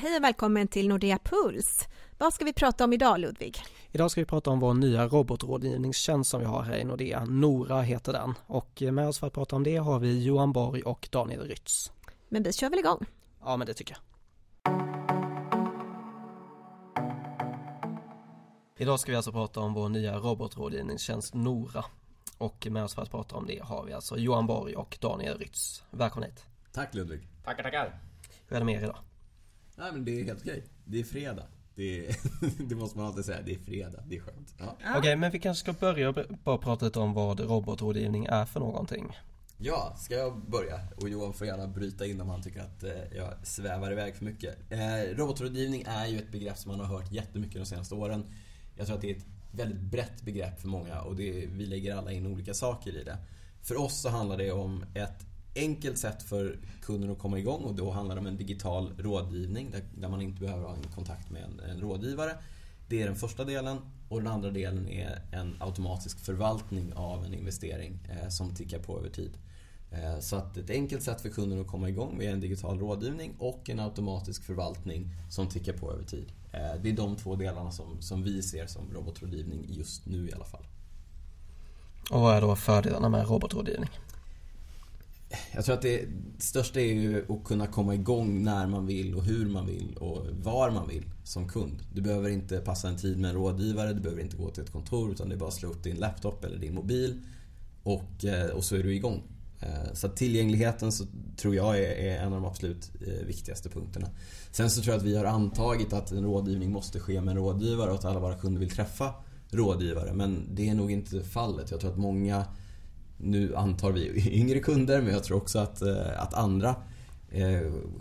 Hej och välkommen till Nordea Puls. Vad ska vi prata om idag Ludvig? Idag ska vi prata om vår nya robotrådgivningstjänst som vi har här i Nordea. Nora heter den och med oss för att prata om det har vi Johan Borg och Daniel Rytz. Men vi kör väl igång? Ja, men det tycker jag. Idag ska vi alltså prata om vår nya robotrådgivningstjänst Nora. Och med oss för att prata om det har vi alltså Johan Borg och Daniel Rytz. Välkomna hit. Tack Ludvig. Tackar, tackar. Hur är det med er idag? Nej men det är helt okej. Det är fredag. Det, är, det måste man alltid säga. Det är fredag. Det är skönt. Ja. Okej, okay, men vi kanske ska börja bara prata lite om vad robotrådgivning är för någonting. Ja, ska jag börja? Och Johan får gärna bryta in om han tycker att eh, jag svävar iväg för mycket. Eh, robotrådgivning är ju ett begrepp som man har hört jättemycket de senaste åren. Jag tror att det är ett väldigt brett begrepp för många och det, vi lägger alla in olika saker i det. För oss så handlar det om ett enkelt sätt för kunden att komma igång och då handlar det om en digital rådgivning där, där man inte behöver ha en kontakt med en, en, rådgivare. Det är den första delen och den andra delen är en automatisk förvaltning av en investering eh, som tickar på över tid. Eh, så att ett enkelt sätt för kunden att komma igång med en digital rådgivning och en automatisk förvaltning som tickar på över tid. Eh, det är de två delarna som, som vi ser som robotrådgivning just nu i alla fall. Och vad är då fördelarna med robotrådgivning? Jag tror att det största är ju att kunna komma igång när man vill och hur man vill och var man vill som kund. Du behöver inte passa en tid med en rådgivare, du behöver inte gå till ett kontor utan det är bara att slå upp din laptop eller din mobil och, eh, och så är du igång. Eh, så tillgängligheten så tror jag är en av de absolut eh, viktigaste punkterna. Sen så tror jag att vi har antagit att en rådgivning måste ske med en rådgivare och att alla våra kunder vill träffa rådgivare. Men det är nog inte fallet. Jag tror att många, nu antar vi yngre kunder, men jag tror också att, eh, att andra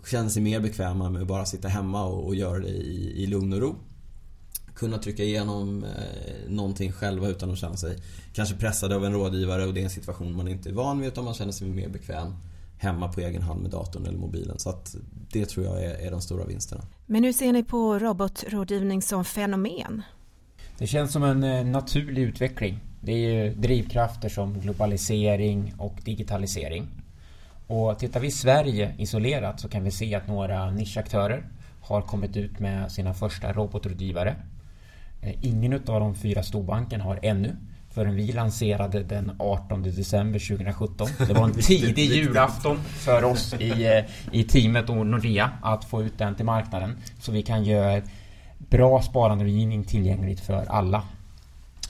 känner sig mer bekväma med att bara sitta hemma och, göra det i, i lugn och ro kunna trycka igenom eh, någonting själva utan att känna sig kanske pressade av en rådgivare och det är en situation man inte är van vid utan man känner sig mer bekväm hemma på egen hand med datorn eller mobilen. Så att det tror jag är, är de stora vinsterna. Men hur ser ni på robotrådgivning som fenomen? Det känns som en eh, naturlig utveckling. Det är ju drivkrafter som globalisering och digitalisering. Och tittar vi Sverige isolerat så kan vi se att några nischaktörer har kommit ut med sina första robotrådgivare Eh, ingen av de fyra storbankerna har ännu förrän vi lanserade den 18 december 2017. Det var en tidig julafton för oss i, eh, i teamet och Nordea att få ut den till marknaden. Så vi kan göra bra sparanderådgivning tillgängligt för alla.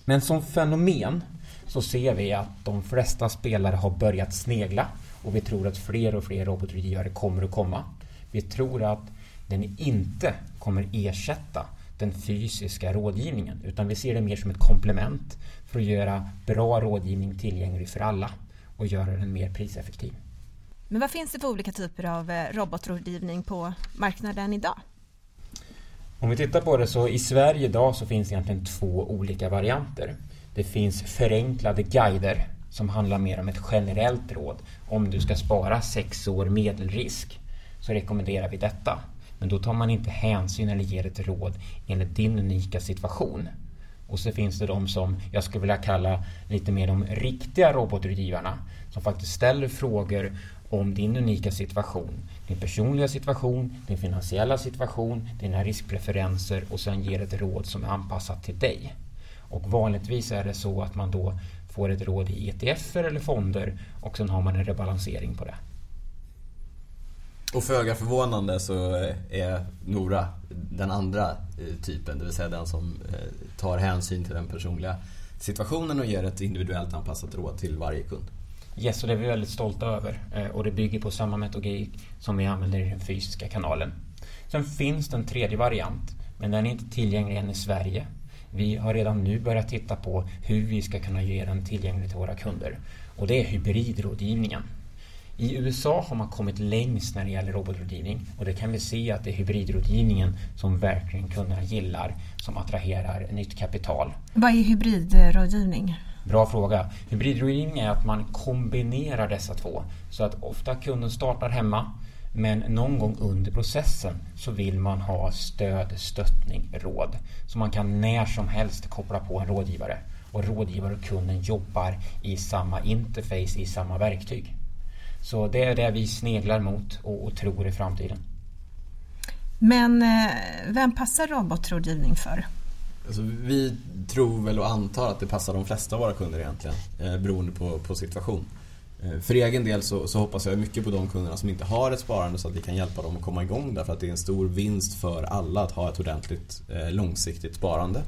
Men som fenomen så ser vi att de flesta spelare har börjat snegla och vi tror att fler och fler robotrådgivare kommer att komma. Vi tror att den inte kommer ersätta den fysiska rådgivningen utan vi ser det mer som ett komplement för att göra bra rådgivning tillgänglig för alla och göra den mer priseffektiv. Men vad finns det för olika typer av eh, robotrådgivning på marknaden idag? Om vi tittar på det så i Sverige idag så finns det egentligen två olika varianter. Det finns förenklade guider som handlar mer om ett generellt råd. Om du ska spara sex år medelrisk så rekommenderar vi detta. Men då tar man inte hänsyn eller ger ett råd enligt din unika situation. Och så finns det de som jag skulle vilja kalla lite mer de riktiga robotrådgivarna som faktiskt ställer frågor om din unika situation, din personliga situation, din finansiella situation, dina riskpreferenser och sen ger ett råd som är anpassat till dig. Och vanligtvis är det så att man då får ett råd i ETF eller fonder och sen har man en rebalansering på det. Och föga förvånande så eh, är Nora den andra eh, typen, det vill säga den som eh, tar hänsyn till den personliga situationen och ger ett individuellt anpassat råd till varje kund. Yes, och det är vi väldigt stolta över. Eh, och det bygger på samma metodik som vi använder i den fysiska kanalen. Sen finns det en tredje variant, men den är inte tillgänglig än i Sverige. Vi har redan nu börjat titta på hur vi ska kunna ge den tillgänglig till våra kunder. Och det är hybridrådgivningen. I USA har man kommit längst när det gäller robotrådgivning och det kan vi se att det är hybridrådgivningen som verkligen kunderna gillar som attraherar nytt kapital. Vad är hybridrådgivning? Bra fråga. Hybridrådgivning är att man kombinerar dessa två så att ofta kunden startar hemma men någon gång under processen så vill man ha stöd, stöttning, råd. Så man kan när som helst koppla på en rådgivare och rådgivare och kunden jobbar i samma interface, i samma verktyg. Så det är det vi sneglar mot och, och tror i framtiden. Men eh, vem passar robotrådgivning för? Alltså, vi tror väl och antar att det passar de flesta av våra kunder egentligen, eh, beroende på, på situation. Eh, för egen del så, så, hoppas jag mycket på de kunderna som inte har ett sparande så att vi kan hjälpa dem att komma igång därför att det är en stor vinst för alla att ha ett ordentligt eh, långsiktigt sparande.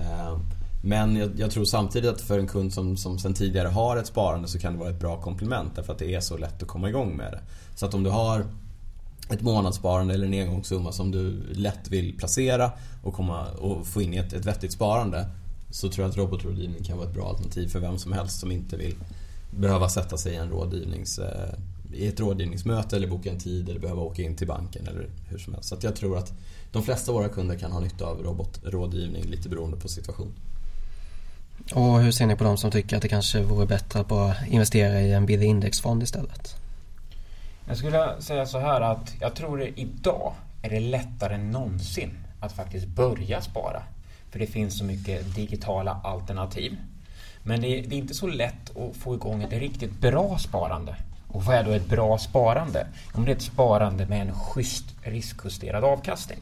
Eh, men jag, jag, tror samtidigt att för en kund som, som sedan tidigare har ett sparande så kan det vara ett bra komplement därför att det är så lätt att komma igång med det. Så att om du har ett månadssparande eller en engångssumma som du lätt vill placera och, komma, och få in i ett, ett vettigt sparande så tror jag att robotrådgivning kan vara ett bra alternativ för vem som helst som inte vill behöva sätta sig i, en rådgivnings, eh, i ett rådgivningsmöte eller boka en tid eller behöva åka in till banken eller hur som helst. Så jag tror att de flesta av våra kunder kan ha nytta av robotrådgivning lite beroende på situation. Och hur ser ni på de som tycker att det kanske vore bättre att bara investera i en billig indexfond istället? Jag skulle säga så här att jag tror att idag är det lättare än någonsin att faktiskt börja spara. För det finns så mycket digitala alternativ. Men det är, det är, inte så lätt att få igång ett riktigt bra sparande. Och vad är då ett bra sparande? Om det är ett sparande med en schysst riskjusterad avkastning.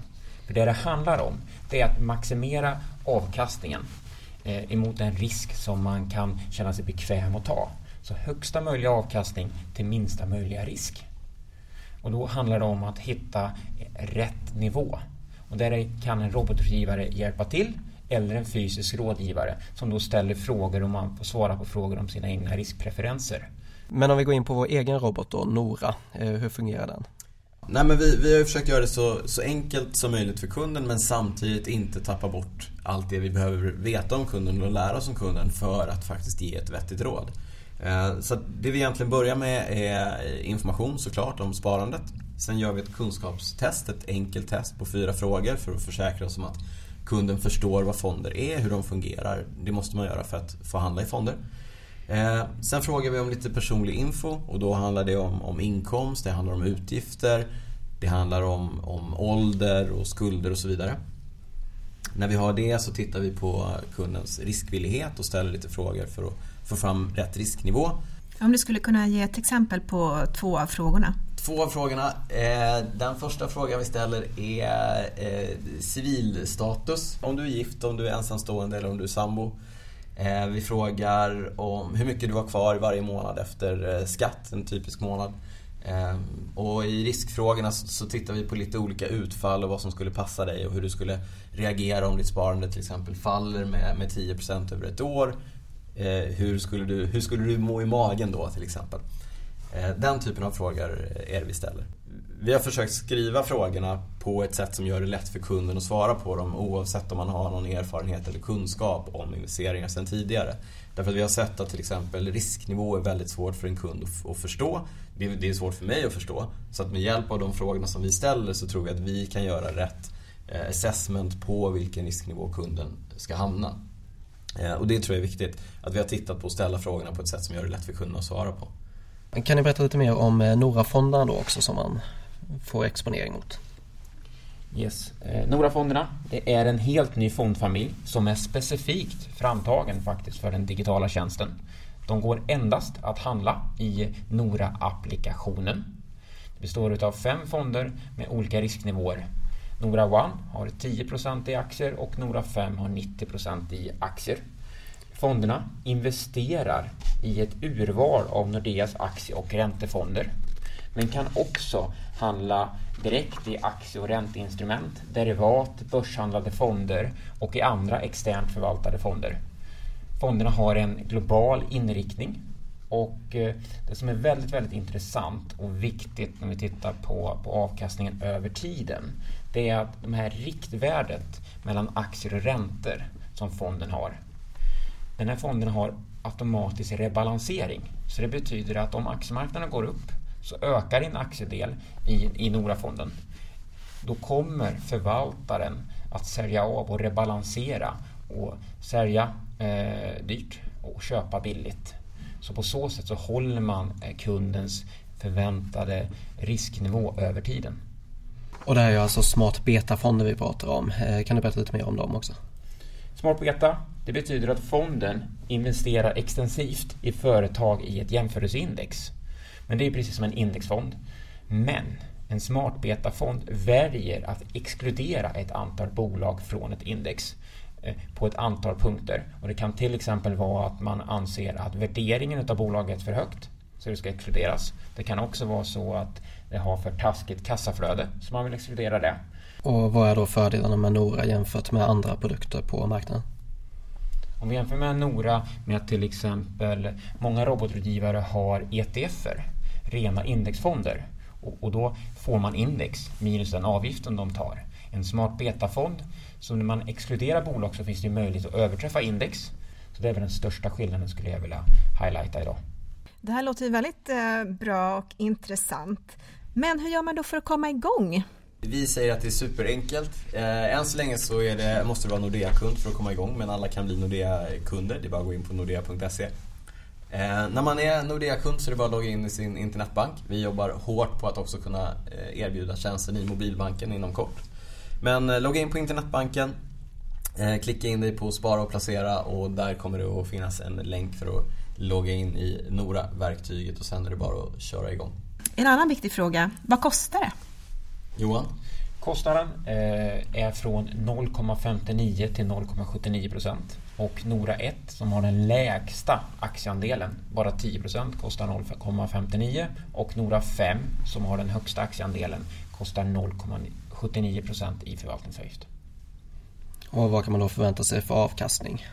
För det det handlar om, det är att maximera avkastningen eh, emot en risk som man kan känna sig bekväm att ta. Så högsta möjliga avkastning till minsta möjliga risk. Och då handlar det om att hitta rätt nivå. Och där kan en robotrådgivare hjälpa till eller en fysisk rådgivare som då ställer frågor och man får svara på frågor om sina egna riskpreferenser. Men om vi går in på vår egen robot då, Nora, eh, hur fungerar den? Nej men vi, vi har försökt göra det så, så enkelt som möjligt för kunden men samtidigt inte tappa bort allt det vi behöver veta om kunden och lära oss om kunden för att faktiskt ge ett vettigt råd. Eh, så det vi egentligen börjar med är information såklart om sparandet. Sen gör vi ett kunskapstest, ett enkelt test på fyra frågor för att försäkra oss om att kunden förstår vad fonder är, hur de fungerar. Det måste man göra för att få handla i fonder. Eh, sen frågar vi om lite personlig info och då handlar det om, om inkomst, det handlar om utgifter, det handlar om, om ålder och skulder och så vidare. När vi har det så tittar vi på kundens riskvillighet och ställer lite frågor för att få fram rätt risknivå. Om du skulle kunna ge ett exempel på två av frågorna? Två av frågorna. Eh, den första frågan vi ställer är eh, civilstatus. Om du är gift, om du är ensamstående eller om du är sambo. Eh, vi frågar om hur mycket du har kvar varje månad efter skatt, en typisk månad. Och i riskfrågorna så tittar vi på lite olika utfall och vad som skulle passa dig och hur du skulle reagera om ditt sparande till exempel faller med, med 10% över ett år. Eh, hur skulle, du, hur skulle du må i magen då till exempel? Eh, den typen av frågor är det vi ställer. Vi har försökt skriva frågorna på ett sätt som gör det lätt för kunden att svara på dem oavsett om man har någon erfarenhet eller kunskap om investeringar sedan tidigare. Därför att vi har sett att till exempel risknivå är väldigt svårt för en kund att förstå. Det är svårt för mig att förstå. Så att med hjälp av de frågorna som vi ställer så tror vi att vi kan göra rätt eh, assessment på vilken risknivå kunden ska hamna. Eh, och det tror jag är viktigt. Att vi har tittat på att ställa frågorna på ett sätt som gör det lätt för kunden att svara på. Kan ni berätta lite mer om eh, Nora-fonderna då också som man får exponering mot? Yes. Eh, Nora-fonderna det är en helt ny fondfamilj som är specifikt framtagen faktiskt för den digitala tjänsten. De går endast att handla i Nora-applikationen. Det består av fem fonder med olika risknivåer. Nora One har 10% i aktier och Nora 5 har 90% i aktier. Fonderna investerar i ett urval av Nordeas aktie och räntefonder men kan också handla direkt i aktie och ränteinstrument, derivat, börshandlade fonder och i andra externt förvaltade fonder. Fonderna har en global inriktning och eh, det som är väldigt, väldigt intressant och viktigt när vi tittar på, på avkastningen över tiden det är att det här riktvärdet mellan aktier och räntor som fonden har den här fonden har automatisk rebalansering. Så det betyder att om aktiemarknaden går upp så ökar din aktiedel i, i Nora-fonden. Då kommer förvaltaren att sälja av och rebalansera och sälja eh, dyrt och köpa billigt. Så på så sätt så håller man eh, kundens förväntade risknivå över tiden. Och det här är alltså smart beta-fonder vi pratar om. Eh, kan du berätta lite mer om dem också? Smart beta det betyder att fonden investerar extensivt i företag i ett jämförelseindex. Men det är precis som en indexfond. Men en smart betafond väljer att exkludera ett antal bolag från ett index på ett antal punkter. Och det kan till exempel vara att man anser att värderingen av bolaget är för högt så det ska exkluderas. Det kan också vara så att det har för taskigt kassaflöde så man vill exkludera det. Och vad är då fördelarna med Nora jämfört med andra produkter på marknaden? Om vi jämför med Nora med att till exempel många robotrådgivare har ETFer, rena indexfonder. Och, och, då får man index minus den avgiften de tar. En smart betafond, så när man exkluderar bolag så finns det möjlighet att överträffa index. Så det är väl den största skillnaden skulle jag vilja highlighta idag. Det här låter ju väldigt eh, bra och intressant. Men hur gör man då för att komma igång? Vi säger att det är superenkelt. Eh, än så länge så är det, måste du vara Nordea-kund för att komma igång men alla kan bli Nordea-kunder. Det är bara att gå in på nordea.se. Eh, när man är Nordea-kund så är det bara att logga in i sin internetbank. Vi jobbar hårt på att också kunna erbjuda tjänsten i mobilbanken inom kort. Men eh, logga in på internetbanken, eh, klicka in dig på spara och placera och där kommer det att finnas en länk för att logga in i Nora-verktyget och sen är det bara att köra igång. En annan viktig fråga, vad kostar det? Johan? Kostnaden eh, är från 0,59 till 0,79 procent. Och Nora 1 som har den lägsta aktieandelen, bara 10 procent, kostar 0,59 och Nora 5 som har den högsta aktieandelen kostar 0,79 procent i förvaltningsavgift. Och vad kan man då förvänta sig för avkastning?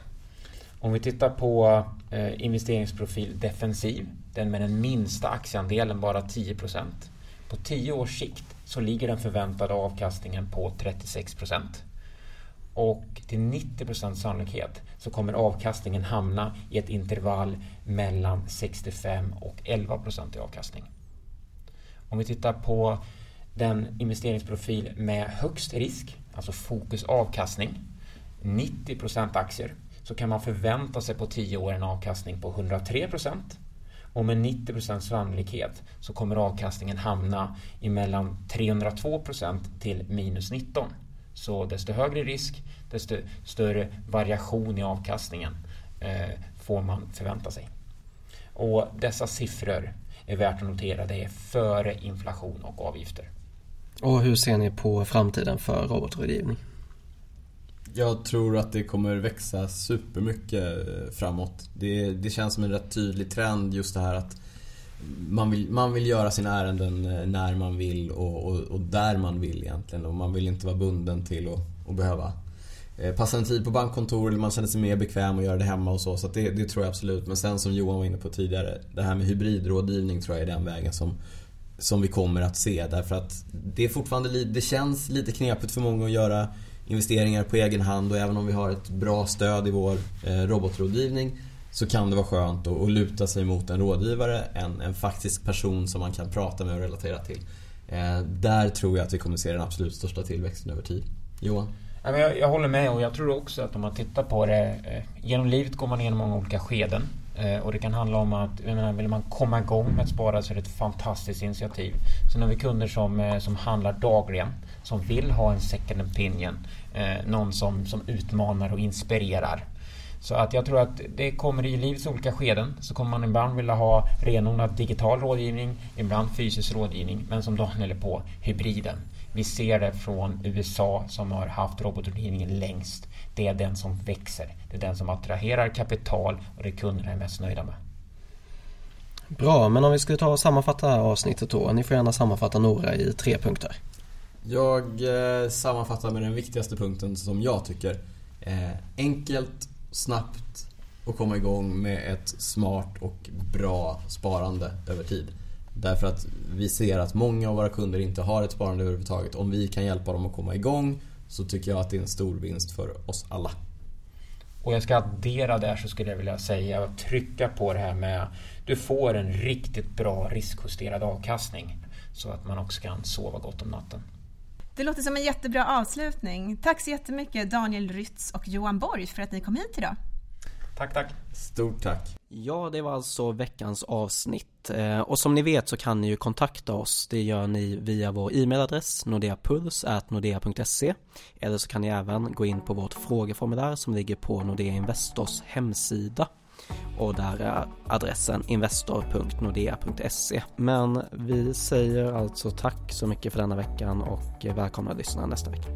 Om vi tittar på eh, investeringsprofil defensiv, den med den minsta aktieandelen, bara 10 procent. På 10 års sikt så ligger den förväntade avkastningen på 36 procent. Och till 90 procents sannolikhet så kommer avkastningen hamna i ett intervall mellan 65 och 11 procent i avkastning. Om vi tittar på den investeringsprofil med högst risk, alltså fokus avkastning, 90 procent aktier, så kan man förvänta sig på 10 år en avkastning på 103 procent och med 90% sannolikhet så kommer avkastningen hamna i mellan 302% till minus 19. Så desto högre risk, desto större variation i avkastningen eh, får man förvänta sig. Och dessa siffror är värt att notera, det är före inflation och avgifter. Och hur ser ni på framtiden för robotrådgivning? Jag tror att det kommer växa supermycket eh, framåt. Det, det känns som en rätt tydlig trend just det här att man vill, man vill göra sina ärenden eh, när man vill och, och, och där man vill egentligen. Och man vill inte vara bunden till att, att behöva eh, passa en tid på bankkontor eller man känner sig mer bekväm att göra det hemma och så. Så det, det, tror jag absolut. Men sen som Johan var inne på tidigare, det här med hybridrådgivning tror jag är den vägen som, som vi kommer att se. Därför att det är fortfarande det känns lite knepigt för många att göra investeringar på egen hand och även om vi har ett bra stöd i vår eh, robotrådgivning så kan det vara skönt att, luta sig mot en rådgivare, en, en faktisk person som man kan prata med och relatera till. Eh, där tror jag att vi kommer se den absolut största tillväxten över tid. Johan? Jag, jag håller med och jag tror också att om man tittar på det eh, Genom livet går man igenom många olika skeden Eh, och det kan handla om att menar, vill man komma igång med att spara så är det ett fantastiskt initiativ. Sen har vi kunder som, eh, som handlar dagligen som vill ha en second opinion. Eh, någon som, som utmanar och inspirerar. Så att jag tror att det kommer i livets olika skeden så kommer man ibland vilja ha renodlad digital rådgivning, ibland fysisk rådgivning, men som Daniel är på, hybriden. Vi ser det från USA som har haft robotrådgivningen längst. Det är den som växer. Det är den som attraherar kapital och det kunderna är mest nöjda med. Bra, men om vi skulle ta och sammanfatta det här avsnittet då. Ni får gärna sammanfatta några i tre punkter. Jag eh, sammanfattar med den viktigaste punkten som jag tycker. Eh, enkelt, snabbt och komma igång med ett smart och bra sparande över tid. Därför att vi ser att många av våra kunder inte har ett sparande överhuvudtaget. Om vi kan hjälpa dem att komma igång så tycker jag att det är en stor vinst för oss alla. Och jag ska addera där så skulle jag vilja säga och trycka på det här med du får en riktigt bra riskjusterad avkastning så att man också kan sova gott om natten. Det låter som en jättebra avslutning. Tack så jättemycket Daniel Rytz och Johan Borg för att ni kom hit idag. Tack, tack. Stort tack. Ja, det var alltså veckans avsnitt. Eh, och som ni vet så kan ni ju kontakta oss. Det gör ni via vår e-mailadress nordeapuls.nordea.se Eller så kan ni även gå in på vårt frågeformulär som ligger på Nordea Investors hemsida. och där är adressen investor.nordea.se. Men vi säger alltså tack så mycket för denna veckan och välkomna att lyssna nästa vecka.